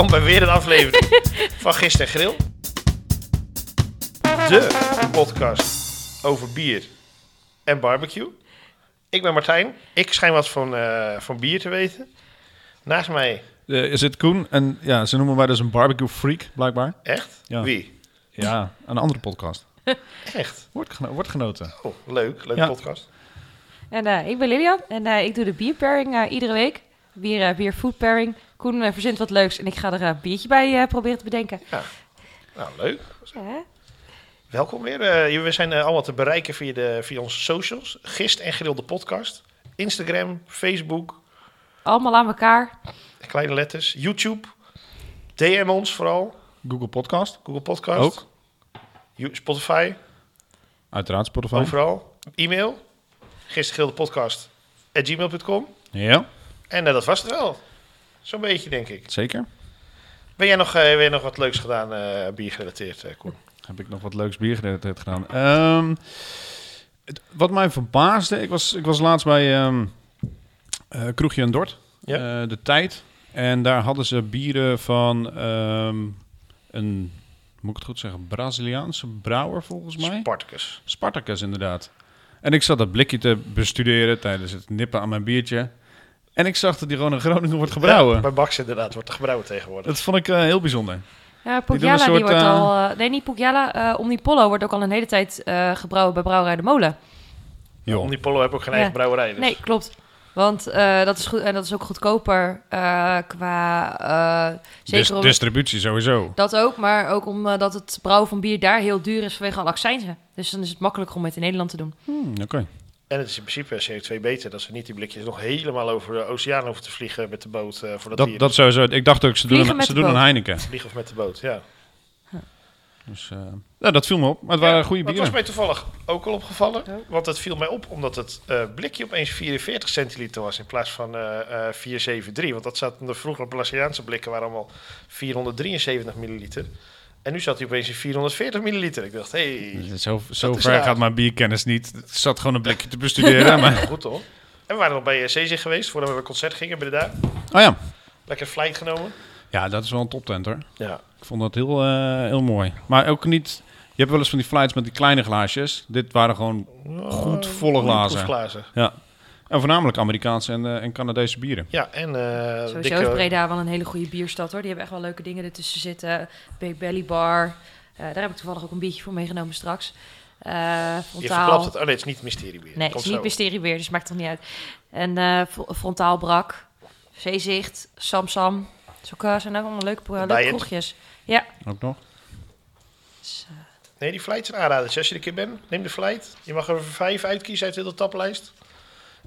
Welkom bij weer een aflevering van Gist en Grill. De podcast over bier en barbecue. Ik ben Martijn. Ik schijn wat van, eh, van bier te weten. Naast mij, Uh, is het Koen? En ja, ze noemen mij dus een barbecue freak, blijkbaar. echt? Ja. Wie? Ja, een andere podcast. Echt? Wordt, geno- wordt genoten. Oh, leuk. Leuke Ja. podcast. En eh, ik ben Lilian en eh, ik doe de bierpairing eh, iedere week. Bier, eh, bier food pairing. Koen eh, verzint wat leuks en ik ga er een biertje bij eh, proberen te bedenken. Nou, leuk. Ja, hè? Welkom weer. Eh, we zijn allemaal te bereiken via, de, via onze socials. Gist en Grill de podcast. Instagram, Facebook, Allemaal aan elkaar. kleine letters. YouTube. DM ons vooral. Google Podcast, Google Podcast. Ook. Spotify. uiteraard Spotify. Overal. E-mail. Gistergildepodcast. At gmail.com. Ja, En dat was het wel. Zo'n beetje, denk ik. zeker. Ben jij nog, eh, heb jij nog wat leuks gedaan, eh biergerelateerd, eh Koen? Heb ik nog wat leuks bier gerelateerd gedaan. Ehm, het- wat mij verbaasde, ik was, ik was laatst bij eh, Kroegje en Dort, Ja. eh, de tijd. En daar hadden ze bieren van ehm, een, moet ik het goed zeggen, Braziliaanse brouwer volgens mij. Spartacus. Spartacus, inderdaad. En ik zat dat blikje te bestuderen tijdens het nippen aan mijn biertje. En ik zag dat die gewoon in Groningen wordt gebrouwen. Ja, bij Bax inderdaad wordt er gebrouwen tegenwoordig. Dat vond ik eh, heel bijzonder. Ja, Pugliala, die, soort, wordt eh, al... eh, nee, niet Pugliala. eh Omnipollo wordt ook al een hele tijd eh, gebrouwen bij Brouwerij de Molen. Joh. Omnipollo heeft ook geen Ja. eigen brouwerij. Dus. Nee, klopt. Want eh, dat is goed en dat is ook goedkoper eh, qua... eh, zeker Dis- om- distributie sowieso. Dat ook, maar ook omdat het brouwen van bier daar heel duur is vanwege al accijnzen. Dus dan is het makkelijker om het in Nederland te doen. Hmm, Oké. En het is in principe CO2 beter dat ze niet die blikjes nog helemaal over de oceaan hoeven te vliegen met de boot. eh voordat Dat, die dat sowieso. Ik dacht ook, ze doen, een, ze doen een. Heineken. vliegen of met de boot. Ja. Dus, eh, nou, dat viel me op. Maar het waren Ja, goede Dat bieren. was mij toevallig ook al opgevallen. Ja. Want het viel mij op omdat het eh, blikje opeens 44 centiliter was in plaats van eh eh 473. Want dat zat de vroegere Braziliaanse blikken waren allemaal 473 milliliter. En nu zat hij opeens in 440 milliliter. Ik dacht, hé, hey, Zo, zo ver raar. gaat mijn bierkennis niet. Ik zat gewoon een blikje te bestuderen. maar... goed hoor. En we waren nog bij uh, Zezig geweest voordat we een concert gingen. Ben je daar? Oh ja. Lekker flight genomen. Ja, dat is wel een toptent hoor. Ja. Ik vond dat heel, eh, heel mooi. Maar ook niet... Je hebt wel eens van die flights met die kleine glaasjes. Dit waren gewoon... Goed volle glazen. glazen. Ja. En voornamelijk Amerikaanse en, eh, en Canadese bieren. Ja, en eh Sowieso dikke- is Breda wel een hele goede bierstad hoor. Die hebben echt wel leuke dingen ertussen zitten. Big Belly Bar. Eh, daar heb ik toevallig ook een biertje voor meegenomen straks. Eh Je frontaal. verklapt het. Oh nee, het is niet mysteriebier. Nee, het is niet zo. mysteriebeer, dus maakt toch niet uit. En eh, fro- frontaal brak. Zeezicht. Samsam. Eh, zijn ook allemaal leuke, leuke kroegjes. Ja. Ook nog. Dus, Nee, die flight zijn aanraders. Als je er een keer bent, neem de flight. Je mag er vijf uitkiezen uit de hele taplijst.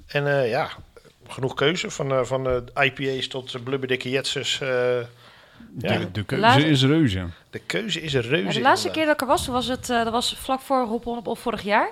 En eh, ja, genoeg keuze. Van, eh, van eh, IPA's tot blubberdikke jetsers. eh, Ja. De, de keuze Laatste- is reuze. de keuze is reuze. Ja, de laatste keer dat ik er was, was het, eh, dat was vlak voor Hop Op of vorig jaar.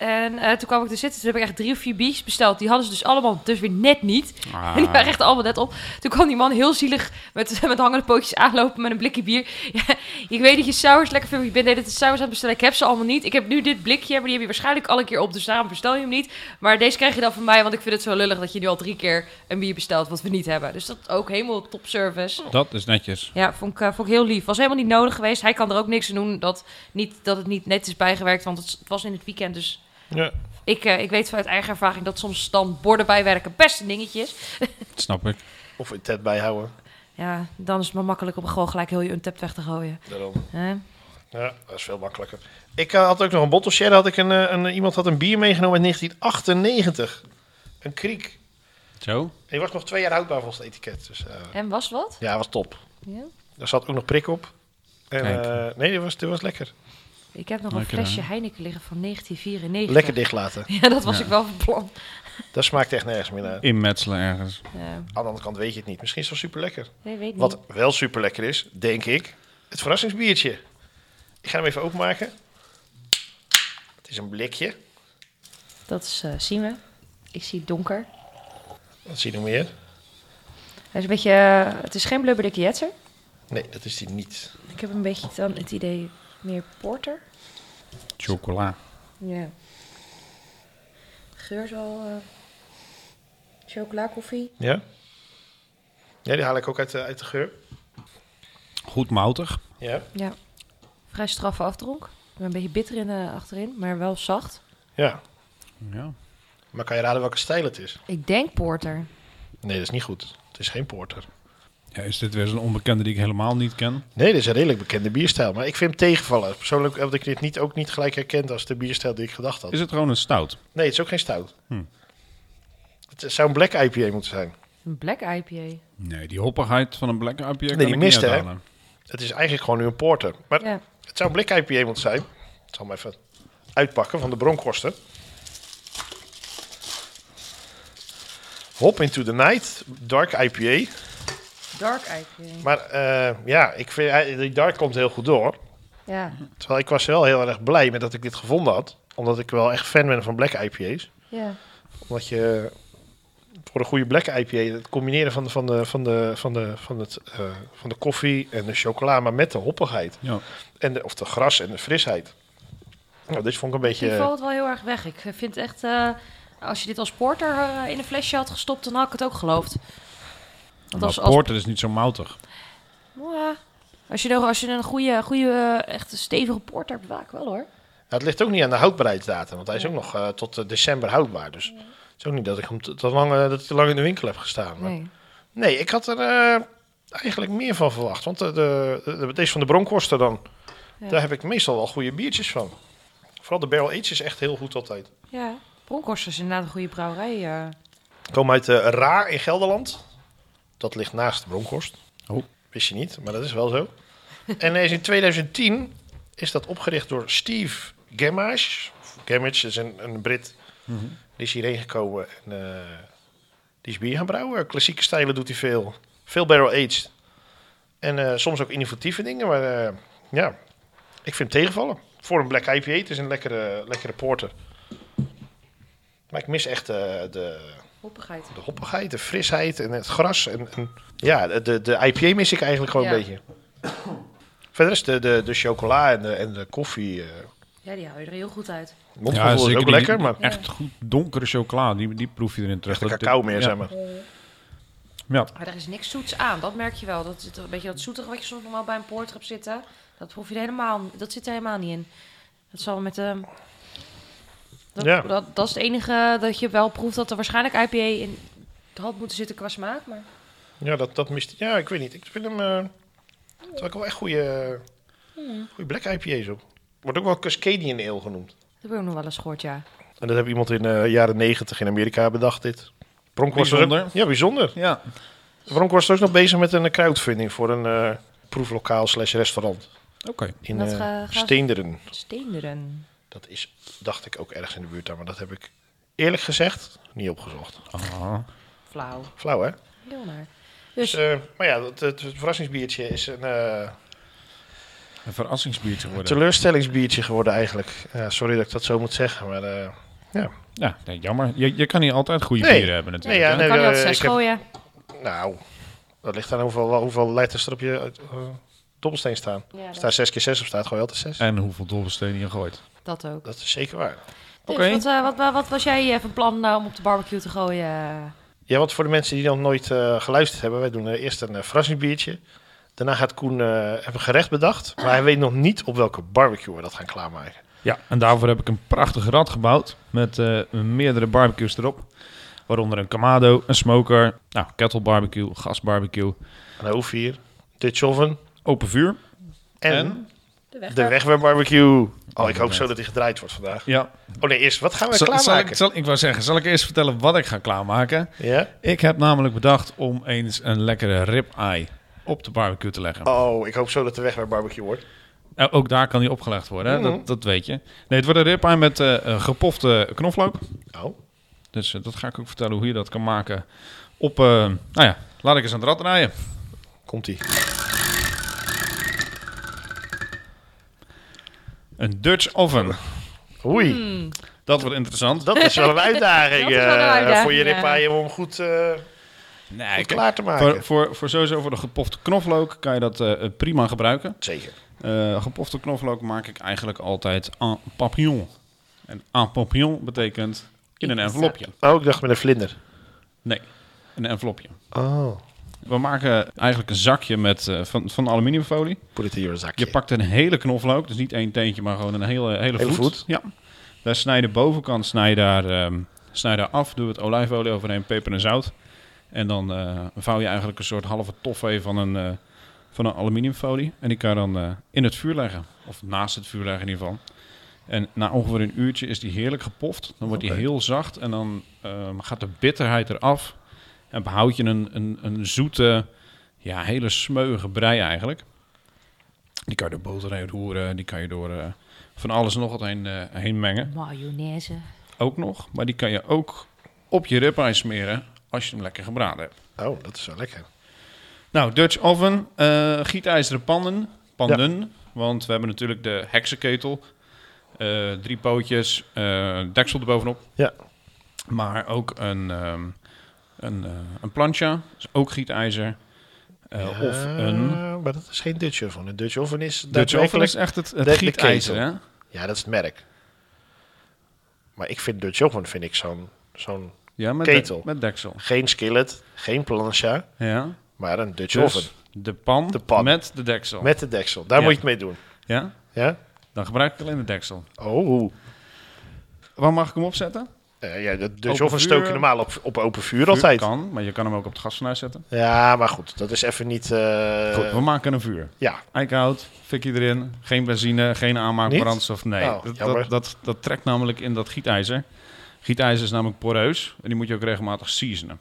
En eh, toen kwam ik er zitten, toen heb ik echt drie of vier biertjes besteld. Die hadden ze dus allemaal dus weer net niet. Ah. En die waren echt allemaal net op. Toen kwam die man heel zielig met, met hangende pootjes aanlopen met een blikje bier. Ja, ik weet dat je sours lekker vindt. Je bent net het sours aan het bestellen. Ik heb ze allemaal niet. Ik heb nu dit blikje, maar die heb je waarschijnlijk al een keer op. Dus daarom bestel je hem niet. Maar deze krijg je dan van mij, want ik vind het zo lullig dat je nu al drie keer een bier bestelt wat we niet hebben. Dus dat ook helemaal top service. Dat is netjes. Ja, vond ik, eh, vond ik heel lief. Was helemaal niet nodig geweest. Hij kan er ook niks aan doen dat, niet, dat het niet net is bijgewerkt, want het, het was in het weekend. Dus Ja. ik, eh, ik weet vanuit eigen ervaring dat soms dan borden bijwerken best een dingetje is. Dat snap ik. Of een tet bijhouden. Ja, dan is het maar makkelijk om gewoon gelijk heel je untapped weg te gooien. Daarom. Hè? Ja, dat is veel makkelijker. Ik eh, had ook nog een bottle share. Had ik een, eh, een, iemand had een bier meegenomen uit 1998. Een kriek. Zo? En die was nog twee jaar houdbaar volgens het etiket. Dus eh, En was wat? ja, was top. Ja. Daar zat ook nog prik op. En, eh, nee, dit was, dit was lekker. Ik heb nog een flesje hè? Heineken liggen van 1994. Lekker dicht laten. Ja, dat was Ja. ik wel van plan. Dat smaakt echt nergens meer naar. Inmetselen ergens. Ja, Aan de andere kant weet je het niet. Misschien is het wel super lekker. nee, weet niet. Wat wel super lekker is, denk ik, het verrassingsbiertje. Ik ga hem even openmaken. Het is een blikje. Dat is uh, Sime. Ik zie het donker. Wat zie je nog meer? Hij is een beetje... eh, het is geen blubberdikke jetser. Nee, dat is die niet. Ik heb een beetje dan het idee meer porter. Chocola. Ja. Geur is al... eh chocola koffie. Ja? Ja, die haal ik ook uit de, uit de geur. Goed moutig. Ja, Ja. Vrij straffe afdronk. Een beetje bitter in de achterin, maar wel zacht. ja. Ja. Maar kan je raden welke stijl het is? Ik denk porter. Nee, dat is niet goed. Het is geen porter. Ja. Is dit weer zo'n onbekende die ik helemaal niet ken? Nee, dit is een redelijk bekende bierstijl. Maar ik vind hem tegenvallen. Persoonlijk heb ik dit niet, ook niet gelijk herkend als de bierstijl die ik gedacht had. Is het gewoon een stout? Nee, het is ook geen stout. Hm. Het zou een black IPA moeten zijn. Een black IPA. Nee, die hoppigheid van een black IPA kan die ik mist, niet hè? uithalen. Het is eigenlijk gewoon nu een porter. Maar Ja. het zou een black IPA moeten zijn. Ik zal hem even uitpakken van de bronkosten. Hop into the night, dark IPA. Dark IPA. Maar eh, ja, ik vind, hij- die dark komt heel goed door. Ja. Terwijl ik was wel heel erg blij met dat ik dit gevonden had. Omdat ik wel echt fan ben van black IPA's. Ja. Omdat je voor een goede black IPA, het combineren van de, van de, van de, van de, van het, eh, van de koffie en de chocola, maar met de hoppigheid. Ja. En de, of de gras en de frisheid. Nou, dit vond ik een Die beetje... valt wel heel erg weg. Ik vind echt, eh, als je dit als porter eh, in een flesje had gestopt, dan had ik het ook geloofd. Want Maar als, als, porter is niet zo moutig. Mwah. als, je, nog- als je een goede, goede eh, echt stevige porter hebt, vaak wel hoor. Het ligt ook niet aan de houdbaarheidsdatum, want hij is ook nog eh, tot eh, december houdbaar. Dus het is ook niet dat ik hem te, te lang, dat te lang in de winkel heb gestaan. Maar, nee. Nee. ik had er eh, eigenlijk meer van verwacht. Want de, de, de- deze van de Bronkhorsten dan, Ja. daar heb ik meestal wel goede biertjes van. Vooral de Barrel Age is echt heel goed altijd. Ja, Bronkhorst is inderdaad een goede brouwerij. eh. Ik kom uit eh, Raar in Gelderland. Dat ligt naast Bronkhorst. Oh. Wist je niet, maar dat is wel zo. en is in 2010 is dat opgericht door Steve Gamage. Gamage is een, een Brit. Mhm. Die is hierheen gekomen en eh, die is bier gaan brouwen. Klassieke stijlen doet hij veel. Veel barrel aged. En eh, soms ook innovatieve dingen. Maar eh, ja, ik vind het tegenvallen. Voor een black IPA, het is een lekkere, lekkere porter. Maar ik mis echt de, Hoppigheid. de hoppigheid, de frisheid en het gras. En, en ja, de, de, de IPA mis ik eigenlijk gewoon Ja. een beetje. Verder is de, de, de chocola en de, en de koffie. eh Ja, die hou je er heel goed uit. mondgevoel is zeker ook die- lekker, maar Ja. Echt goed donkere chocola, die, die proef je erin terug. echt cacao meer, ja. zeg maar. Ja, Maar er is niks zoets aan, dat merk je wel. Dat zit een beetje dat zoetige wat je soms nog wel bij een porter hebt zitten. Dat proef je er helemaal, dat zit er helemaal niet in. Dat zal met de... Dat, Ja. dat, dat is het enige dat je wel proeft dat er waarschijnlijk IPA in had moeten zitten qua smaak. Maar Ja, dat, dat mist Ja, ik weet niet. Ik vind hem... eh het is wel echt goede, goede black IPA's op. Wordt ook wel Cascadian Ale genoemd. dat heb ik ook nog wel eens gehoord, ja. En dat heb iemand in de jaren negentig in Amerika bedacht, dit. Bronkhorst was ook- Bijzonder. ja, bijzonder. ja. Bronkhorst is ook nog bezig met een crowdfunding voor een eh, proeflokaal slash restaurant. oké. In eh, ze- Steenderen. Steenderen. Dat is, dacht ik, ook ergens in de buurt daar. Maar dat heb ik eerlijk gezegd niet opgezocht. Ah. Flauw. Flauw, hè? Heel naar. Dus, Dus eh, maar ja, het, het, het verrassingsbiertje is een eh, Een verrassingsbiertje geworden. teleurstellingsbiertje geworden eigenlijk. Sorry dat ik dat zo moet zeggen, maar eh, ja. Ja, nee, jammer. Je, je kan niet altijd goede Nee. bieren hebben natuurlijk. Nee, ja, nee. kan je dat zes heb- gooien. Nou, dat ligt aan hoeveel, hoeveel letters er op je dobbelsteen staan. Ja, Als daar 6 keer 6 op staat, gooi je altijd 6. En hoeveel dobbelstenen je gooit. dat ook. Dat is zeker waar. Dus Oké. wat, eh, wat, wat, wat was jij eh, van plan nou, om op de barbecue te gooien? Ja, want voor de mensen die nog nooit eh, geluisterd hebben, wij doen eh, eerst een uh, verrassingsbiertje. Daarna gaat Koen eh even een gerecht bedacht, maar hij weet nog niet op welke barbecue we dat gaan klaarmaken. Ja, en daarvoor heb ik een prachtig rad gebouwd met eh, meerdere barbecues erop. Waaronder een Kamado, een smoker, nou, kettle barbecue, gas barbecue, Een hoofd hier, Dutch oven open vuur. en, En? De de wegwerpbarbecue. Oh, ik hoop zo dat hij gedraaid wordt vandaag. Ja, Oh nee, eerst, wat gaan we zal, zal klaarmaken? ik, zal, ik wou zeggen, zal ik eerst vertellen wat ik ga klaarmaken? Ja? Ik heb namelijk bedacht om eens een lekkere rib-eye op de barbecue te leggen. Oh, ik hoop zo dat de wegwerpbarbecue wordt. Ook daar kan die opgelegd worden, hè? Mhm. dat, dat weet je. Nee, het wordt een rib-eye met eh, een gepofte knoflook. Oh, Dus eh, dat ga ik ook vertellen hoe je dat kan maken op... eh, nou ja, laat ik eens aan het rad draaien. komt-ie. Een Dutch oven. Oei, Hmm. Dat wordt interessant. dat is wel een uitdaging, wel een eh, uitdaging, voor je ja. ribaaien om goed, eh, Nee, klaar te maken. voor, voor, voor sowieso voor de gepofte knoflook kan je dat eh, prima gebruiken. Zeker. Eh, gepofte knoflook maak ik eigenlijk altijd en papillon. En en papillon betekent in een envelopje. Oh, ik dacht met een vlinder. Nee, een envelopje. Oh. We maken eigenlijk een zakje met, eh, van, van aluminiumfolie. Put it in your zakje. Je pakt een hele knoflook, dus niet één teentje, maar gewoon een hele, hele, Hele voet. Ja. Daar snij de bovenkant snij je daar, ehm, snij je daar af, doe het olijfolie overheen, peper en zout. En dan eh, vouw je eigenlijk een soort halve toffee van een, eh, van een aluminiumfolie. En die kan je dan in het vuur leggen. Of naast het vuur leggen in ieder geval. En na ongeveer een uurtje is die heerlijk gepoft. Dan wordt die Oké. heel zacht en dan ehm, gaat de bitterheid eraf. En behoud je een, een, een zoete, ja, hele smeuige brei eigenlijk. Die kan je door boter heen roeren. Die kan je door eh, van alles nog wat heen, eh, heen mengen. Mayonaise. Ook nog. Maar die kan je ook op je ribeye smeren als je hem lekker gebraden hebt. Oh, dat is wel lekker. Nou, Dutch oven, eh, gietijzeren pannen, pannen, want we hebben natuurlijk de heksenketel, eh, drie pootjes, eh, deksel erbovenop. Ja. Maar ook een, ehm een, eh, een plancha, dus ook gietijzer. Ja, Of een Maar dat is geen Dutch oven. Een Dutch oven is Dutch oven is echt het, het gietijzer, hè? Ja, dat is het merk. Maar ik vind Dutch oven vind ik zo'n... zo'n Ja, met, Ketel. dek- met deksel. geen skillet, geen plancha, Ja. maar een Dutch Dus oven. de pan, De pan. met de deksel. Met de deksel. Daar Ja. moet je het mee doen. Ja? Ja? Dan gebruik ik alleen de deksel. Oh. Waar mag ik hem opzetten? Eh, ja, de Dutch Open oven vuur, stook je normaal op, op open vuur altijd. Kan, maar je kan hem ook op het gasfornuis zetten. Ja, maar goed. Dat is even niet... eh, Goed, we maken een vuur. ja, Eikenhout, fikje erin, geen benzine, geen aanmaakbrandstof. Nee, Oh, dat, dat, dat, dat trekt namelijk in dat gietijzer. Gietijzer is namelijk poreus en die moet je ook regelmatig seasonen.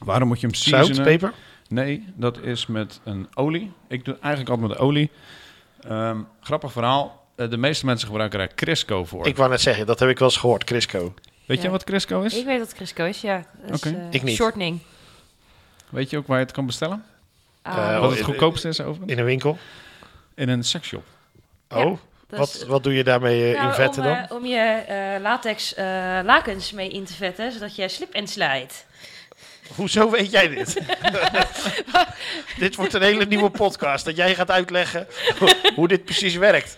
Waarom moet je hem seasonen? zout, peper. Nee, dat is met een olie. Ik doe eigenlijk altijd met olie. Ehm, grappig verhaal. Eh, De meeste mensen gebruiken daar Crisco voor. Ik wou net zeggen, dat heb ik wel eens gehoord, Crisco. Weet je wat Crisco is? Ik weet dat het Crisco is, ja. Oké. eh, Ik niet. Shortening. Weet je ook waar je het kan bestellen? Ah, Eh, wat oh, het goedkoopste is overigens? In een winkel. In een seksshop. Ja, Oh, wat, is- wat doe je daarmee Nou, in vetten om, dan? om je eh, latex eh, lakens mee in te vetten, zodat je slip en slijt. Hoezo weet jij dit? dit wordt een hele nieuwe podcast. Dat jij gaat uitleggen hoe dit precies werkt.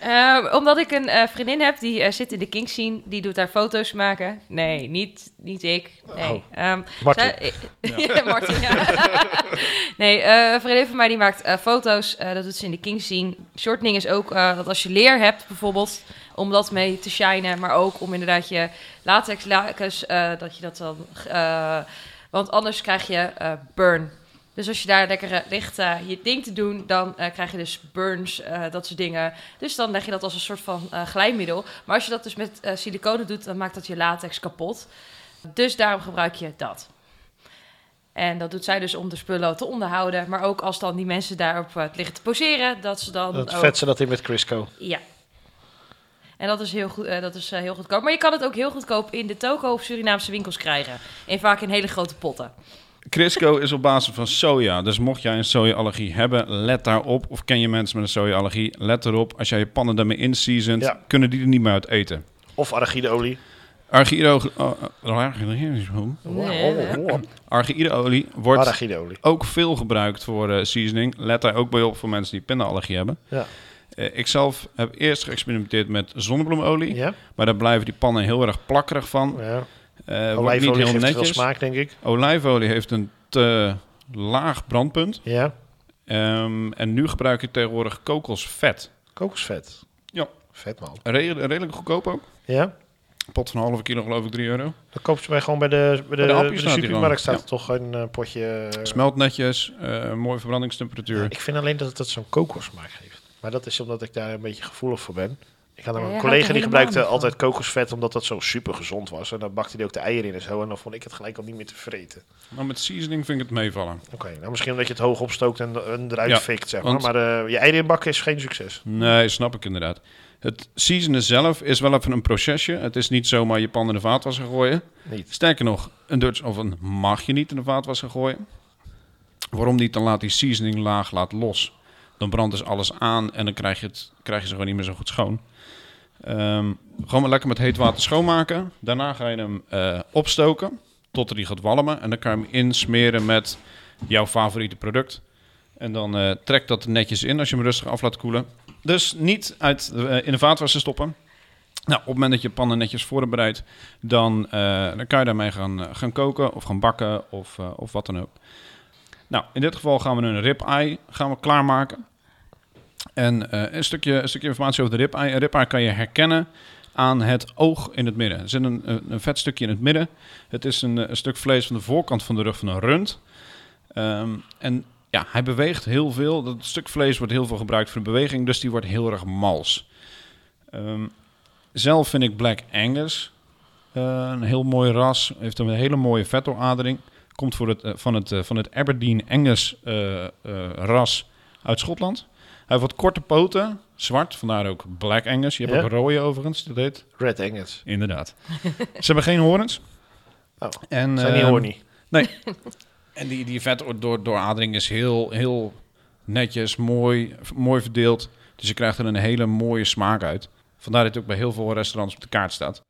Eh, omdat ik een eh, vriendin heb die eh, zit in de kink scene, die doet daar foto's maken. Nee, niet, niet ik. Nee. Oh. Ehm, Martin. zij- ja. Martin, ja. nee, eh, een vriendin van mij die maakt eh, foto's. eh, dat doet ze in de kink scene. Shortening is ook eh, dat als je leer hebt bijvoorbeeld, om dat mee te shinen. Maar ook om inderdaad je latex lakens, eh, dat je dat dan... eh, want anders krijg je eh, burn. Dus als je daar lekker eh, ligt eh, je ding te doen, dan eh, krijg je dus burns, dat soort dingen. Dus dan leg je dat als een soort van glijmiddel. Maar als je dat dus met siliconen doet, dan maakt dat je latex kapot. Dus daarom gebruik je dat. En dat doet zij dus om de spullen te onderhouden. Maar ook als dan die mensen daarop liggen te poseren, dat ze dan Dat ook... vet ze dat in met Crisco. Ja. En dat is, heel, goed, dat is heel goedkoop. Maar je kan het ook heel goedkoop in de toko of Surinaamse winkels krijgen. En vaak in hele grote potten. Crisco is op basis van soja. Dus mocht jij een soja-allergie hebben, let daarop. Of ken je mensen met een soja-allergie, let erop. Als jij je pannen daarmee inseasont, Ja. kunnen die er niet meer uit eten. Of arachideolie. Argiro, oh, oh, Nee. argideolie wordt Arachideolie. ook veel gebruikt voor eh, seasoning. Let daar ook bij op voor mensen die pindaallergie hebben. Ja. Eh, ik zelf heb eerst geëxperimenteerd met zonnebloemolie. Ja? Maar daar blijven die pannen heel erg plakkerig van. ja. Eh niet Olijfolie heel geeft veel netjes. smaak, denk ik. Olijfolie heeft een te laag brandpunt. Ja. Ehm, en nu gebruik je tegenwoordig kokosvet. Kokosvet. Ja. Vet, man. Re- redelijk goedkoop ook. Ja? Een pot van een halve kilo geloof ik 3 euro. Dan koop je bij gewoon bij de, bij de, bij supermarkt staat er toch een eh, potje... eh, Smelt netjes, mooie verbrandingstemperatuur. Ik vind alleen dat het dat zo'n kokossmaak geeft. Maar dat is omdat ik daar een beetje gevoelig voor ben. Ik had een collega die gebruikte altijd kokosvet omdat dat zo super gezond was. En dan bakte hij ook de eieren in en zo. En dan vond ik het gelijk al niet meer te vreten. Maar met seasoning vind ik het meevallen. Oké, nou misschien omdat je het hoog opstookt en, en eruit Ja, fikt, zeg maar. want- Maar eh, je eieren inbakken is geen succes. Nee, snap ik inderdaad. Het seasonen zelf is wel even een procesje. Het is niet zomaar je pan in de vaatwasser gooien. Niet. Sterker nog, een Dutch oven mag je niet in de vaatwasser gooien. Waarom niet? Dan laat die seasoning laag laat los. Dan brandt dus alles aan en dan krijg je, het, krijg je ze gewoon niet meer zo goed schoon. Ehm, gewoon lekker met heet water schoonmaken. Daarna ga je hem eh, opstoken tot hij gaat walmen. En dan kan je hem insmeren met jouw favoriete product. En dan eh, trekt dat netjes in als je hem rustig af laat koelen. Dus niet uit, eh, in de vaatwasser stoppen. Nou, op het moment dat je pannen netjes voorbereidt, dan, dan kan je daarmee gaan, gaan koken of gaan bakken of, of wat dan ook. Nou, in dit geval gaan we een ribeye gaan we klaarmaken. En eh, een, stukje, een stukje informatie over de ribeye. Een kan je herkennen aan het oog in het midden. Er zit een, een, vet stukje in het midden. Het is een, een stuk vlees van de voorkant van de rug van een rund. Ehm, en ja, hij beweegt heel veel. Dat stuk vlees wordt heel veel gebruikt voor de beweging, dus die wordt heel erg mals. Ehm, zelf vind ik Black Angus eh, een heel mooi ras. Heeft een hele mooie vetdooradering. Komt voor het, eh, van, het, van het Aberdeen Angus ras uit Schotland. Hij heeft wat korte poten, zwart, vandaar ook Black Angus. Je hebt Ja. ook rode overigens, dat heet. Red Angus. Inderdaad. Ze hebben geen horens. Oh, en, Zijn niet ehm, horny. en die, die vetdooradering is heel, heel netjes, mooi, mooi verdeeld. Dus je krijgt er een hele mooie smaak uit. Vandaar dat het ook bij heel veel restaurants op de kaart staat.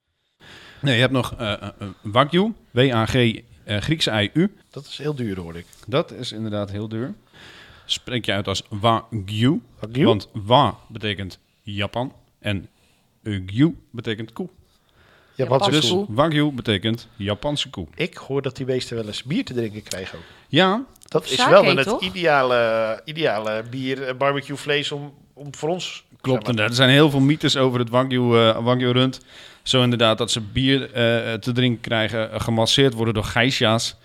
Nee, je hebt nog eh eh, Wagyu, W-A-G, eh, Griekse I-U. Dat is heel duur, hoor ik. Dat is inderdaad heel duur. Spreek je uit als Wagyu. Wagyu? Want Wa betekent Japan en Gyu betekent koe. Japanse Japanse Dus koe. Wagyu betekent Japanse koe. Ik hoor dat die beesten wel eens bier te drinken krijgen ook. Ja, Dat is Sake, wel dan het ideale, ideale bier, eh, barbecue vlees om, om voor ons... Klopt, zeg maar, er zijn heel veel mythes over het Wagyu, eh Wagyu rund. Zo inderdaad dat ze bier eh, te drinken krijgen, gemasseerd worden door geisha's.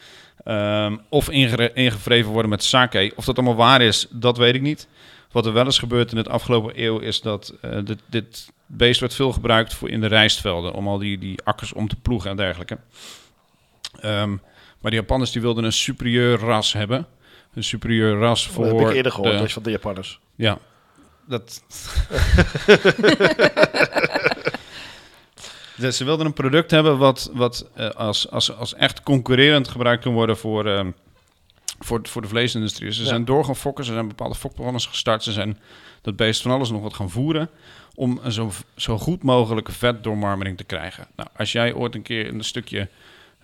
Ehm, of ingevreven worden met sake. Of dat allemaal waar is, dat weet ik niet. Wat er wel is gebeurd in het afgelopen eeuw is dat eh, dit, dit beest werd veel gebruikt voor in de rijstvelden. Om al die, die akkers om te ploegen en dergelijke. Ehm, maar de Japanners die wilden een superieur ras hebben. Een superieur ras voor... dat heb ik eerder gehoord, de- dat is van de Japanners. ja, dat. Dus ze wilden een product hebben wat, wat eh, als, als, als echt concurrerend gebruikt kan worden voor, ehm, voor, voor de vleesindustrie. Ze Ja. zijn door gaan fokken, ze zijn bepaalde fokprogramma's gestart. Ze zijn dat beest van alles nog wat gaan voeren om een zo, zo goed mogelijke vetdoormarmering te krijgen. Nou, als jij ooit een keer een stukje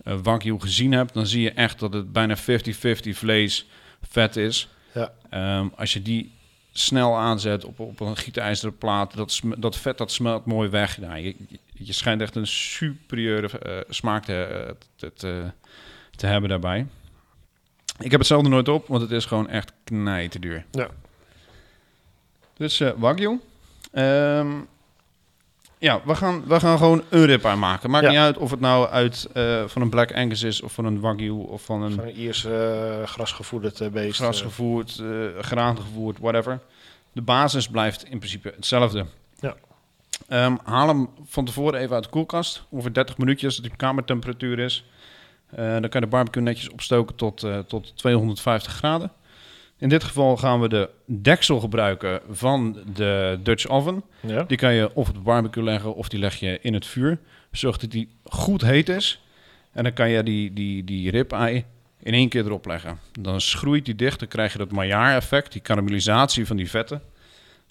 eh wagyu gezien hebt, dan zie je echt dat het bijna 50-50 vlees vet is. Ja. Ehm, als je die snel aanzet op, op een gietijzeren plaat, dat, dat vet dat smelt mooi weg. Nou, je, je- schijnt echt een superieure eh, smaak te, eh, te, te, te hebben daarbij. Ik heb het zelf nooit op, want het is gewoon echt knijt te duur. Ja. Dus eh Wagyu. Ehm, ja, we gaan, we gaan gewoon een ribeye maken. Maakt Ja. niet uit of het nou uit van een Black Angus is of van een Wagyu of van een Van een Ierse eh, grasgevoederd eh, beest. gras eh. gevoerd, eh graan gevoerd, whatever. De basis blijft in principe hetzelfde. Ehm, haal hem van tevoren even uit de koelkast. Ongeveer 30 minuutjes, dat die kamertemperatuur is. Eh, dan kan je de barbecue netjes opstoken tot, eh, tot 250 graden. In dit geval gaan we de deksel gebruiken van de Dutch oven. ja. Die kan je of op de barbecue leggen of die leg je in het vuur. Zorg dat die goed heet is. En dan kan je die, die, die ribeye in één keer erop leggen. Dan schroeit die dicht, dan krijg je dat Maillard-effect, die karamellisatie van die vetten.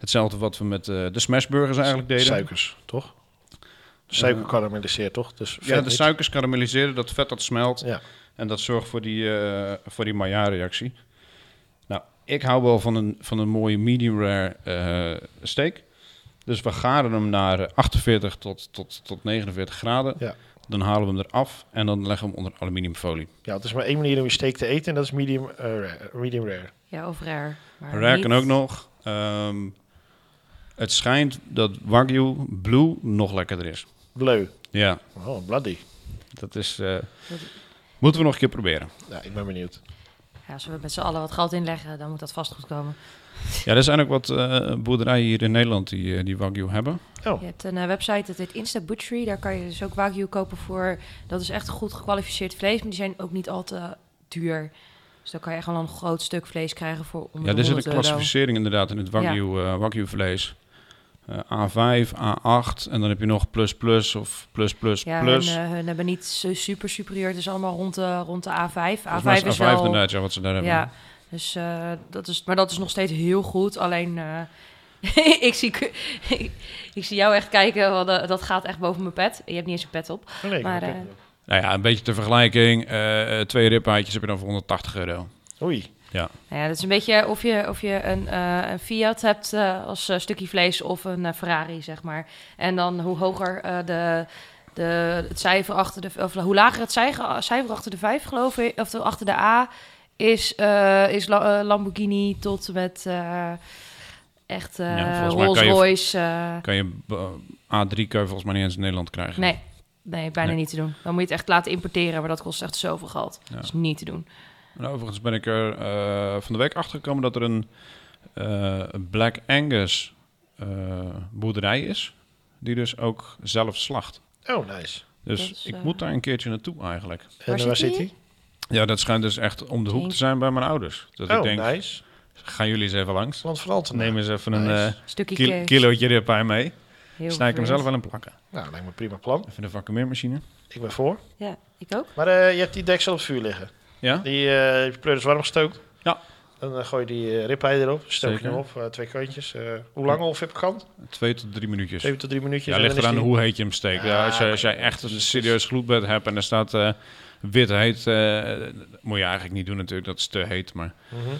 Hetzelfde wat we met eh, de smashburgers eigenlijk deden. Suikers, toch? De suiker karamelliseert, toch? Dus Ja, de suikers karamelliseren, dat vet dat smelt. Ja. En dat zorgt voor die, eh, voor die Maillard-reactie. Nou, ik hou wel van een, van een mooie medium rare eh, steak. Dus we garen hem naar eh, 48 tot, tot, tot 49 graden. Ja. Dan halen we hem eraf en dan leggen we hem onder aluminiumfolie. ja, het is maar één manier om je steak te eten en dat is medium, eh, rare, medium rare. Ja, of rare. maar Rare niet- kan ook nog. Ehm, het schijnt dat Wagyu Blue nog lekkerder is. Bleu. Ja, Oh, bloody. dat is... eh, moeten we nog een keer proberen. Ja, ik ben benieuwd. Ja, als we met z'n allen wat geld inleggen, dan moet dat vast goed komen. Ja, er zijn ook wat eh, boerderijen hier in Nederland die, eh, die Wagyu hebben. Oh, Je hebt een website, dat heet Insta Butchery. Daar kan je dus ook wagyu kopen voor... Dat is echt goed gekwalificeerd vlees, maar die zijn ook niet al te duur. Dus dan kan je gewoon een groot stuk vlees krijgen voor om Ja, de er zit een 100 euro. klassificering inderdaad in het Wagyu, eh, Wagyu vlees. Eh, A5, A8 en dan heb je nog plus plus of plus plus Ja, plus. hun, eh, hun hebben niet zo super superieur. Het is allemaal rond de, rond de A5. Volgens A5 mij is is A5 wel... inderdaad, ja, wat ze daar hebben. Ja, dus, eh, dat is, maar dat is nog steeds heel goed. Alleen, eh, ik, zie, ik zie jou echt kijken, want eh, dat gaat echt boven mijn pet. Je hebt niet eens een pet op. oh nee. Maar, eh, Nou ja, een beetje ter vergelijking. eh, eh, twee ribbeitjes heb je dan voor 180 euro. Oei. Ja. Nou ja, dat is een beetje of je, of je een, eh, een Fiat hebt eh, als eh, stukje vlees of een Ferrari, zeg maar. En dan hoe hoger de, de, het cijfer achter de... Of hoe lager het cijfer, cijfer achter de 5, geloof ik, of de, achter de A is, is La- Lamborghini tot met echt Ja, Rolls kan je- Royce. Kan je eh, A3 kan je volgens mij niet eens in Nederland krijgen. nee, nee, bijna Nee. niet te doen. Dan moet je het echt laten importeren, maar dat kost echt zoveel geld. Ja. Dat is niet te doen. En overigens ben ik er eh, van de week achter gekomen dat er een eh, Black Angus eh, boerderij is. Die dus ook zelf slacht. Oh, nice. Dus is, ik moet daar een keertje naartoe eigenlijk. En Waar zit hij? Ja, dat schijnt dus echt om de hoek te zijn bij mijn ouders. Dat Oh, ik denk, nice. gaan jullie eens even langs. Want van Altena. Neem eens even een eh, Stukje kilootje ribeye mee. Heel Snij ik hem zelf wel in plakken. Nou, lijkt me een prima plan. Even de vacuumeermachine. Ik ben voor. Ja, ik ook. Maar eh, je hebt die deksel op vuur liggen. Ja? Die eh je pleur is warm gestookt. Ja. Dan eh, gooi je die uh, ribeye erop. Stook je hem op. eh, twee kantjes. Eh, hoe lang ongeveer per kant? Twee tot drie minuutjes. Twee tot drie minuutjes. Ja, ligt eraan die- hoe heet je hem steekt. Ja, Ja, als, je, als jij echt een serieus gloedbed hebt en er staat eh, wit heet, eh, moet je eigenlijk niet doen natuurlijk, dat is te heet. Maar Mhm.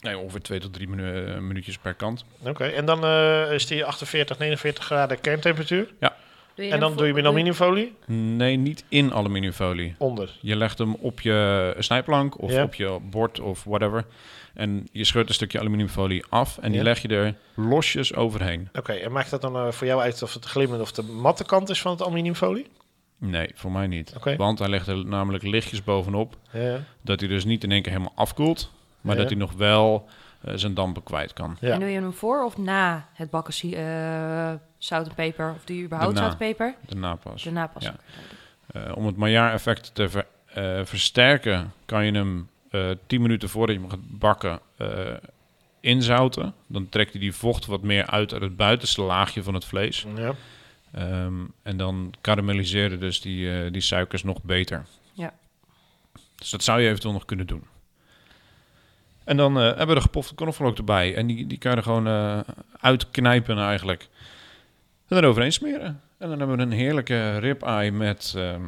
nee, ongeveer twee tot drie minu- eh, minuutjes per kant. Oké, en dan eh, is die 48, 49 graden kerntemperatuur. Je En dan doe je hem in aluminiumfolie Nee, niet in aluminiumfolie. onder. Je legt hem op je snijplank of Ja. op je bord of whatever. En je scheurt een stukje aluminiumfolie af en die Ja. leg je er losjes overheen. Oké, en maakt dat dan eh, voor jou uit of het de glimmende of de matte kant is van het aluminiumfolie? Nee, voor mij niet. Oké. Want hij legt er namelijk lichtjes bovenop. Ja. Dat hij dus niet in één keer helemaal afkoelt. Maar Ja. dat hij nog wel zijn dampen kwijt kan. Ja. En doe je hem voor of na het bakken eh, zout en peper? Of doe je überhaupt Daarna. zout en peper? Daarna pas. Daarna pas. Ja. Eh, om het Maillard-effect te ver- eh, versterken, kan je hem eh 10 minuten voordat je hem gaat bakken eh, inzouten. Dan trekt hij die vocht wat meer uit uit het buitenste laagje van het vlees. ja. Ehm, en dan karamelliseren dus die, eh, die suikers nog beter. Ja. Dus dat zou je eventueel nog kunnen doen. En dan eh, hebben we de gepofte knoflook erbij. En die, die kan je er gewoon eh, uitknijpen eigenlijk. En dan overheen smeren. En dan hebben we een heerlijke ribeye met, ehm,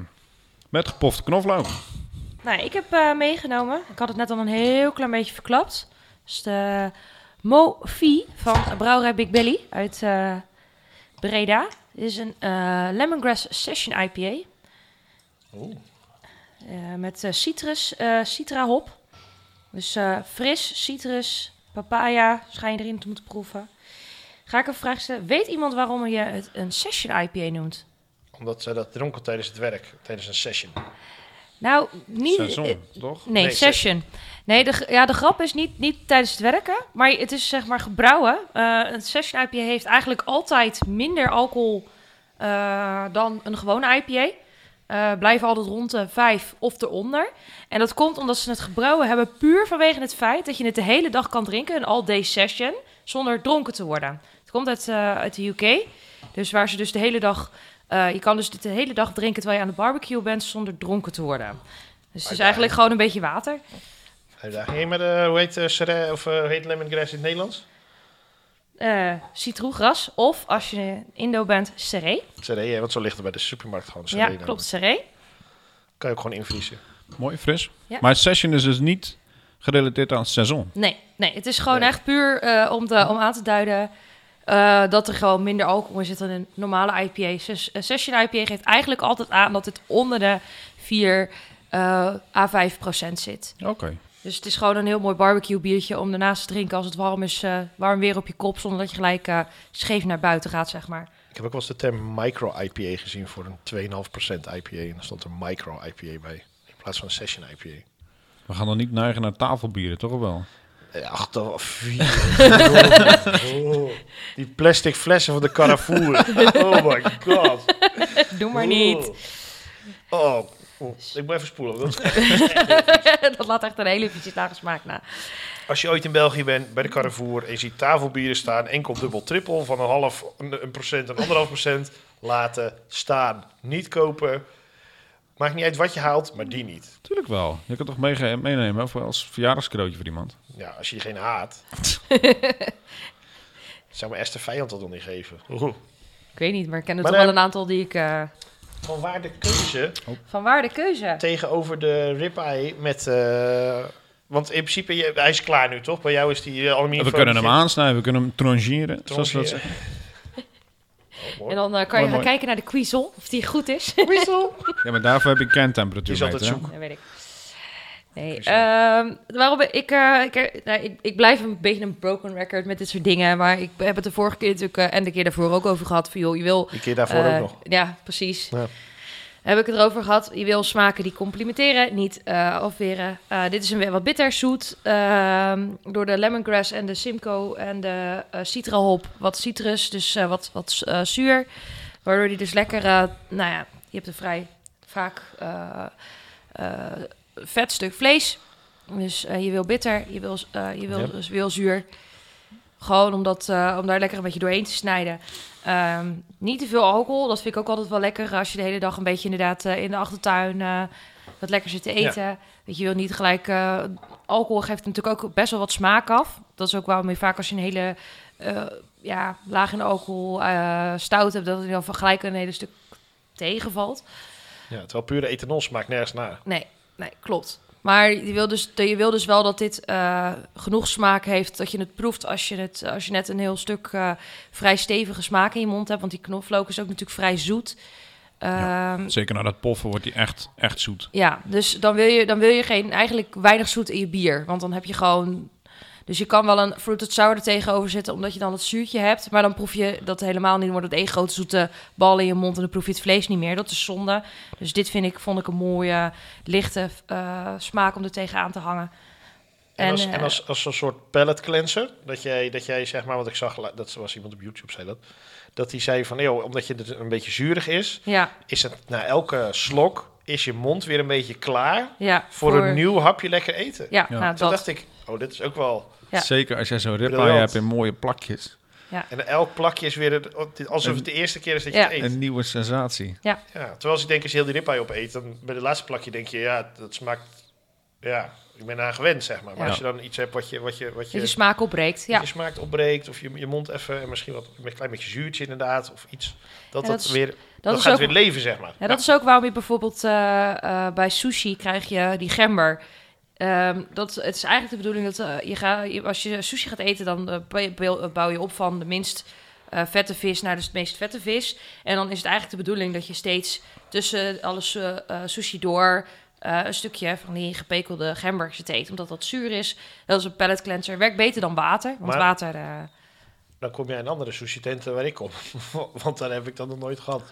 met gepofte knoflook. Nou, ik heb eh, meegenomen. Ik had het net al een heel klein beetje verklapt. Dat is de Mofi van Brouwerij Big Belly uit eh, Breda. Dit is een eh, lemongrass session IPA. Oeh. Eh, met citrus, eh citra hop. Dus eh, fris, citrus, papaya schijn je erin te moeten proeven. Ga ik een vraag stellen. Weet iemand waarom je het een session IPA noemt? Omdat ze dat dronken tijdens het werk, tijdens een session. Nou, niet... Seizoen, eh, toch? Nee, Nee, session. Nee, de, ja, de grap is niet, niet tijdens het werken, maar het is zeg maar gebrouwen. Eh, een session IPA heeft eigenlijk altijd minder alcohol eh, dan een gewone IPA. Eh blijven altijd rond de 5 of eronder. En dat komt omdat ze het gebrouwen hebben puur vanwege het feit dat je het de hele dag kan drinken, een all-day session, zonder dronken te worden. Het komt uit, eh, uit de UK, dus waar ze dus de hele dag... eh, je kan dus dit de hele dag drinken terwijl je aan de barbecue bent zonder dronken te worden. Dus het is eigenlijk gewoon een beetje water. Uitdaging. Eh, hoe heet of hoe heet lemongrass in het Nederlands? Eh citroengras. Of als je in Indo bent, seré. Sere, ja, want zo ligt er bij de supermarkt gewoon. Ja, namelijk. klopt, seré. Kan je ook gewoon invriezen. Mooi, fris. Ja. Maar session is dus niet gerelateerd aan het seizoen. Nee, nee, het is gewoon Nee. echt puur eh, om, te, om aan te duiden eh, dat er gewoon minder alcohol in zit dan een normale IPA. Ses- Session IPA geeft eigenlijk altijd aan dat het onder de 4 eh à 5 procent zit. Oké. Dus het is gewoon een heel mooi barbecue biertje om daarnaast te drinken als het warm is. eh, warm weer op je kop, zonder dat je gelijk eh, scheef naar buiten gaat, zeg maar. Ik heb ook wel eens de term micro-IPA gezien voor een 2,5% IPA. En daar stond er micro-IPA bij. In plaats van een session IPA. We gaan dan niet neigen naar tafelbieren, toch of wel? Ja, Ach, toch, vier. Oh, die plastic flessen van de Carrefour. Oh my god. Doe maar niet. Oh, oh. ik moet even spoelen. Dat- dat laat echt een hele vieze nasmaak na. Als je ooit in België bent, bij de Carrefour, en je ziet tafelbieren staan, enkel, dubbel, trippel, van een half, een, een procent, een anderhalf procent, laten staan. Niet kopen. Maakt niet uit wat je haalt, maar die niet. Tuurlijk wel. Je kan toch meege- meenemen of als verjaardagscadeautje voor iemand. Ja, als je diegene haat. zou mijn eerste vijand dat nog niet geven. Oeh. Ik weet niet, maar ik ken er Maar, toch wel een aantal die ik... eh, Van waar de keuze van waar de keuze? tegenover de ribeye met... eh, want in principe, je- hij is klaar nu, toch? Bij jou is die uh, aluminium we kunnen hem aansnijden, we kunnen hem trancheren, zoals we dat. Oh. En dan eh, kan je gaan mooi. kijken naar de cuisson, of die goed is. Ja, maar daarvoor heb ik kerntemperatuur Die is altijd zoek. Dat weet ik. Nee, ehm, waarom ik, eh, ik, nou, ik, ik blijf een beetje een broken record met dit soort dingen. Maar ik heb het de vorige keer natuurlijk eh, en de keer daarvoor ook over gehad. Van, joh, je wil Die keer daarvoor Eh, ook nog. Ja, precies. Ja. Heb ik het erover gehad. Je wil smaken die complimenteren, niet afweren. Dit is een wat bitter, zoet. Ehm, door de lemongrass en de Simcoe en de eh citra hop. Wat citrus, dus wat, wat zuur. Waardoor die dus lekker, nou ja, je hebt een vrij vaak vet stuk vlees. Dus eh, je wil bitter, je wil, eh, je wil, Ja. dus wil zuur. Gewoon om, dat, eh, om daar lekker een beetje doorheen te snijden. Ehm, niet te veel alcohol, dat vind ik ook altijd wel lekker. Als je de hele dag een beetje inderdaad in de achtertuin wat lekker zit te eten. Weet je, wil niet gelijk... alcohol geeft natuurlijk ook best wel wat smaak af. Dat is ook waarom je vaak als je een hele ja, laag in alcohol stout hebt... dat het dan gelijk een hele stuk tegenvalt. Ja, terwijl pure ethanol smaakt nergens naar. Nee, nee, klopt. Maar je wil dus, je wil dus wel dat dit eh, genoeg smaak heeft dat je het proeft als je, het, als je net een heel stuk eh, vrij stevige smaak in je mond hebt. Want die knoflook is ook natuurlijk vrij zoet. Ja. Ehm, Zeker na dat poffen wordt die echt, echt zoet. ja, dus dan wil je, dan wil je geen, eigenlijk weinig zoet in je bier. Want dan heb je gewoon... Dus je kan wel een fruited sour er tegenover zetten, omdat je dan het zuurtje hebt. Maar dan proef je dat helemaal niet. Dan wordt het één grote zoete bal in je mond en dan proef je het vlees niet meer. Dat is zonde. Dus dit vind ik, vond ik een mooie, lichte eh, smaak om er tegenaan te hangen. En, En, als, eh, en als, als een soort palate cleanser, dat jij, dat jij zeg maar, wat ik zag, dat was iemand op YouTube zei dat, dat die zei van, joh, omdat je het een beetje zuurig is, Ja, is het na elke slok, is je mond weer een beetje klaar ja. voor, een nieuw hapje lekker eten. Ja, Ja. nou Toen dat. dacht ik, oh, dit is ook wel... Ja. Zeker als jij zo'n ribeye hebt in mooie plakjes. En elk plakje is weer het- alsof het de eerste keer is dat je Ja. het eet. Een nieuwe sensatie. Ja, terwijl als ik denk, als je heel die ribeye opeet, dan bij de laatste plakje denk je, ja, dat smaakt... Ja, ik ben aan gewend, zeg maar. Maar Ja. als je dan iets hebt wat je, wat je, wat Dat je je, smaak opbreekt. Ja. je smaakt opbreekt, of je, je mond even, en misschien wat, een klein beetje zuurtje inderdaad, of iets. Dat Ja, dat, dat is- weer, Dat, dat, is gaat ook, weer leven, zeg maar. ja, dat is ook waarom je bijvoorbeeld eh, eh, bij sushi krijg je die gember. Ehm, dat, het is eigenlijk de bedoeling dat eh, je ga, je, als je sushi gaat eten, dan eh, bouw- bouw- je op van de minst eh, vette vis naar de meest vette vis. En dan is het eigenlijk de bedoeling dat je steeds tussen alles eh, eh, sushi door eh, een stukje van die gepekelde gember zit te eten. Omdat dat zuur is. Dat is een palate cleanser. Werkt beter dan water. Want Maar- water, eh, Dan kom jij in andere sushi-tenten waar ik kom. Want daar heb ik dat nog nooit gehad.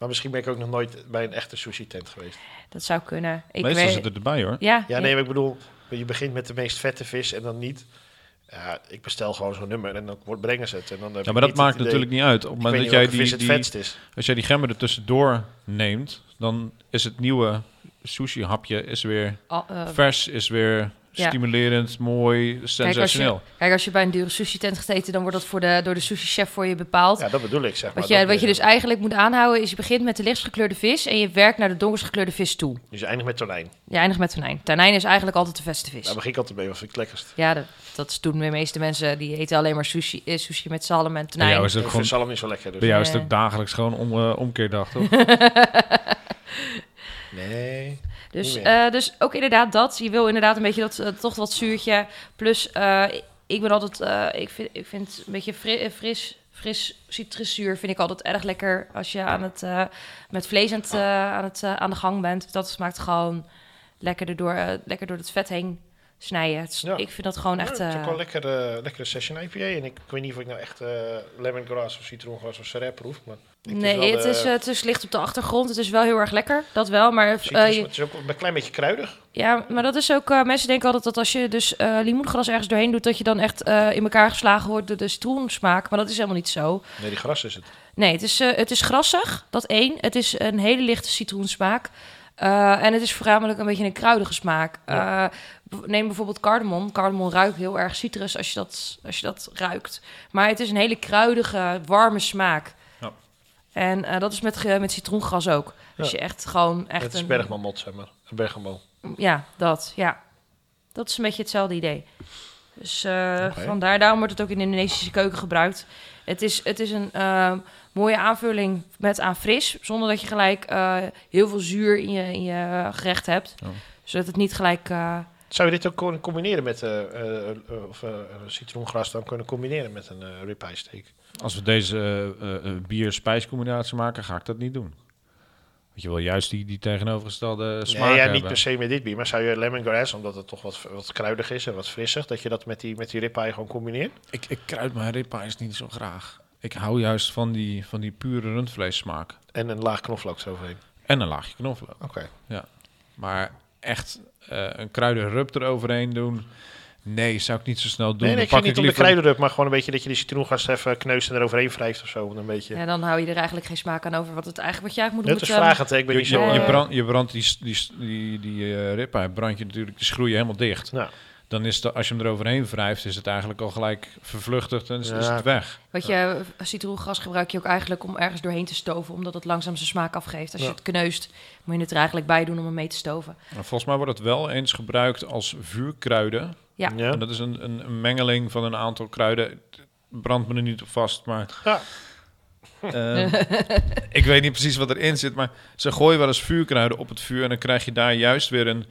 Maar misschien ben ik ook nog nooit bij een echte sushi-tent geweest. dat zou kunnen. Ik Meestal weet, zit het erbij hoor. Ja, Ja, nee, maar ik bedoel, je begint met de meest vette vis en dan niet. Ja, ik bestel gewoon zo'n nummer en dan wordt- brengen ze het. En dan Ja, maar dat maakt natuurlijk niet uit. Op het moment dat jij die, vis het die, vetst is. als jij die gember er tussendoor neemt, dan is het nieuwe sushi hapje is weer eh, vers, is weer Ja. stimulerend, mooi, sensationeel. Kijk, als je bij een dure sushi-tent gaat eten, dan wordt dat voor de, door de sushi-chef voor je bepaald. Ja, dat bedoel ik, zeg maar. wat, je, wat je dus eigenlijk moet aanhouden, is je begint met de lichtst gekleurde vis en je werkt naar de donkerst gekleurde vis toe. Dus je eindigt met tonijn. Je eindigt met tonijn. Tonijn is eigenlijk altijd de beste vis. Daar begin ik altijd mee, wat vind ik het lekkerst. Ja, dat, dat doen de meeste mensen. Die eten alleen maar sushi, eh, sushi met zalm en Bij tonijn. jou is het Ik ook vind gewoon zalm niet zo lekker. Dus. bij jou is het ook dagelijks gewoon om, omkeerdag, toch? Nee. Dus, eh, dus ook inderdaad dat. Je wil inderdaad een beetje dat, eh, toch wat zuurtje. Plus, eh, ik ben altijd, ik, vind, ik vind een beetje fri- fris, fris citruszuur vind ik altijd erg lekker als je aan het, met vlees aan, het, eh, aan, het, aan de gang bent. Dat smaakt gewoon lekker erdoor, lekker door het vet heen snijden. Ja. Ik vind dat gewoon echt... Het is ook wel lekker, lekkere session IPA. En ik, ik weet niet of ik nou echt lemongrass of citroengras of serep proef. Maar het nee, wel het, is, eh, het is licht op de achtergrond. Het is wel heel erg lekker, dat wel. Maar, eh, citrus, je- het is ook een klein beetje kruidig. Ja, maar dat is ook... eh, mensen denken altijd dat als je dus eh limoengras ergens doorheen doet... dat je dan echt eh, in elkaar geslagen wordt door de citroensmaak. Maar dat is helemaal niet zo. Nee, die gras is het. Nee, het is, eh, het is grassig, dat één. Het is een hele lichte citroensmaak. Eh, en het is voornamelijk een beetje een kruidige smaak. Eh, neem bijvoorbeeld cardamom. Cardamom ruikt heel erg citrus als je dat, als je dat ruikt. Maar het is een hele kruidige, warme smaak. En eh, dat is met, met citroengras ook. Als Ja. je echt gewoon... Echt het is een, zeg maar. Een bergamo. ja, dat, ja. Dat is een beetje hetzelfde idee. Dus eh, Oké. vandaar, daarom wordt het ook in de Indonesische keuken gebruikt. Het is, het is een ehm, mooie aanvulling met aan fris, zonder dat je gelijk eh, heel veel zuur in je, in je gerecht hebt. Ja. Zodat het niet gelijk... Zou je dit ook kunnen combineren met of, citroengras dan kunnen combineren met een eh ribeye steak? Als we deze eh, eh, bier-spijscombinatie maken, ga ik dat niet doen. Want je wil juist die, die tegenovergestelde smaak Nee, ja, hebben. niet per se met dit bier. Maar zou je lemongrass, omdat het toch wat, wat kruidig is en wat frisser, dat je dat met die, met die ribeye gewoon combineert? Ik, ik kruid mijn ribeyes niet zo graag. Ik hou juist van die, van die pure rundvleessmaak. En een laag knoflook eroverheen. En een laagje knoflook. Oké. Maar echt eh, een kruidenrub eroverheen doen... Nee, zou ik niet zo snel doen. Nee, nee, ik pak niet om de kruidenrub, maar gewoon een beetje dat je die citroengast even kneust en eroverheen wrijft of zo. Een beetje. Ja, dan hou je er eigenlijk geen smaak aan over wat, het eigenlijk, wat je eigenlijk moet doen. is met, vragend, ik ben Je, niet je, zo... Je, ja. eh, brand, je brandt die, die, die, die eh, ribeye, brand je natuurlijk die schroeien helemaal dicht. Nou, Dan is het, als je hem eroverheen wrijft, is het eigenlijk al gelijk vervluchtigd en is, is het weg. Weet je, citroengas gebruik je ook eigenlijk om ergens doorheen te stoven, omdat het langzaam zijn smaak afgeeft. Als je het kneust, moet je het er eigenlijk bij doen om hem mee te stoven. Maar volgens mij wordt het wel eens gebruikt als vuurkruiden. Ja. ja. En dat is een, een, een mengeling van een aantal kruiden. Brand me er niet op vast, maar... Ja. Ehm, ik weet niet precies wat erin zit, maar ze gooien wel eens vuurkruiden op het vuur... en dan krijg je daar juist weer een,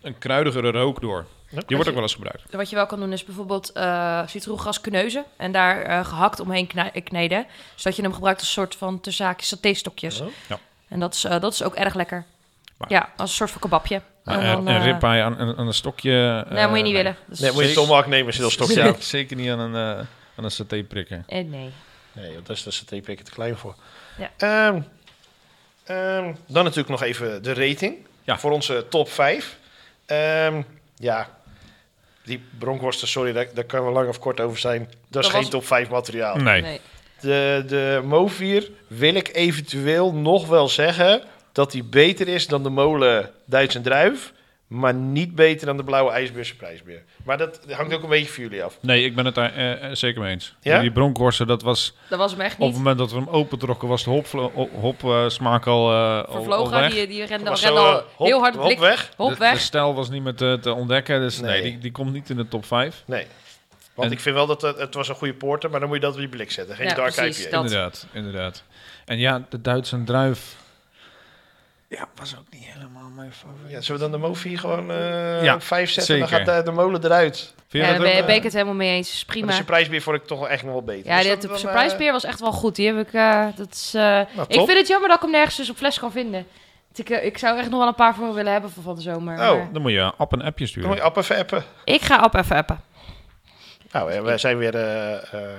een kruidigere rook door. Die wordt ook wel eens gebruikt. Wat je wel kan doen is bijvoorbeeld eh citroengas kneuzen en daar eh, gehakt omheen kneden. Zodat je hem gebruikt als soort van tussen satéstokjes. Oh. Ja. En dat is, eh, dat is ook erg lekker. Maar- Ja, als een soort van kebabje. Maar En een, dan, een eh, ribeye aan, aan, aan een stokje... Nee, moet je niet eh, willen. Dat is- Nee, moet je Zeker. tomahawk nemen, zit al stokje Zeker, aan. zeker niet aan een, eh, aan een saté prikken. Eh, nee. Nee, joh, daar is de satépikker te klein voor. Ja. Ehm, ehm, dan natuurlijk nog even de rating Ja. voor onze top 5. Ehm, ja, die bronkhorsten, sorry, daar, daar kunnen we lang of kort over zijn. Dat is Dat geen top 5 materiaal. Nee. nee. De, de Movier wil ik eventueel nog wel zeggen dat die beter is dan de molen Duits en Druif. Maar niet beter dan de blauwe ijsbeerse prijsbeer. Maar dat hangt ook een beetje van jullie af. Nee, ik ben het daar eh, eh, zeker mee eens. Ja? Die bronkhorsten, dat was... Dat was hem echt Op niet. het moment dat we hem opentrokken, was de hop, hop, eh, smaak al, eh, al Vervlogen, weg. die, die rende, Was rende zo, al hop- heel hard hop blik. weg. Hop de, de weg. stijl was niet meer te, te ontdekken, dus nee, Nee. die, die komt niet in de top 5. Nee. Want En- ik vind wel dat het, het was een goede porter, maar dan moet je dat op je blik zetten. Geen Ja, dark precies, IPA. dat. Inderdaad, inderdaad. En ja, de Duitse druif... Ja, was ook niet helemaal mijn favoriet. Ja, zullen we dan de Movier gewoon eh Ja, op vijf zetten? Dan zeker. gaat de, de molen eruit. Vind Ja, je daar dat ben, ook? ben eh, ik het helemaal mee eens. Is prima. de surprisebeer vond ik toch wel echt nog wel beter. Ja, Dus de, dat de dan, surprise eh, beer was echt wel goed. Die heb ik, eh, dat is, eh, nou, ik vind het jammer dat ik hem nergens dus op fles kan vinden. Ik, eh, ik zou echt nog wel een paar voor me willen hebben voor van de zomer. Oh. maar Dan moet je app een appje Dan sturen. moet je app even appen. Ik ga op even appen. Nou, eh, wij zijn weer eh, eh,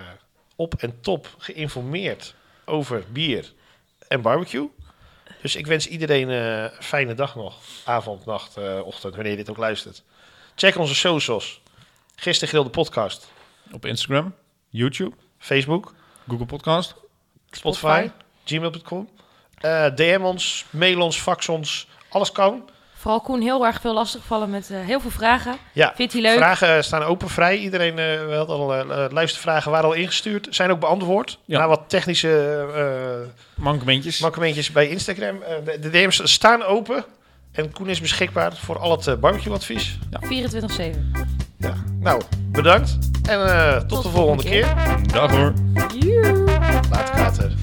op en top geïnformeerd over bier en barbecue. Dus ik wens iedereen eh, een fijne dag nog. Avond, nacht, eh, ochtend, wanneer je dit ook luistert. Check onze socials. Gisteren Grilde podcast. Op Instagram, YouTube, Facebook, Google Podcast. Spotify, gmail.com. Eh, DM ons, mail ons, fax ons. Alles kan. Vooral Koen heel erg veel lastigvallen met eh, heel veel vragen. Ja, Vindt hij leuk? vragen staan open vrij. Iedereen eh we hadden al eh, luistervragen waren al ingestuurd. Zijn ook beantwoord. Ja. Na wat technische eh Mankementjes. makkementjes bij Instagram. Eh, de, de DM's staan open. En Koen is beschikbaar voor al het barbecue-advies. 24-7. Ja. Nou, bedankt. En eh, tot, de volgende keer. Dag hoor. Joe. Laat kater.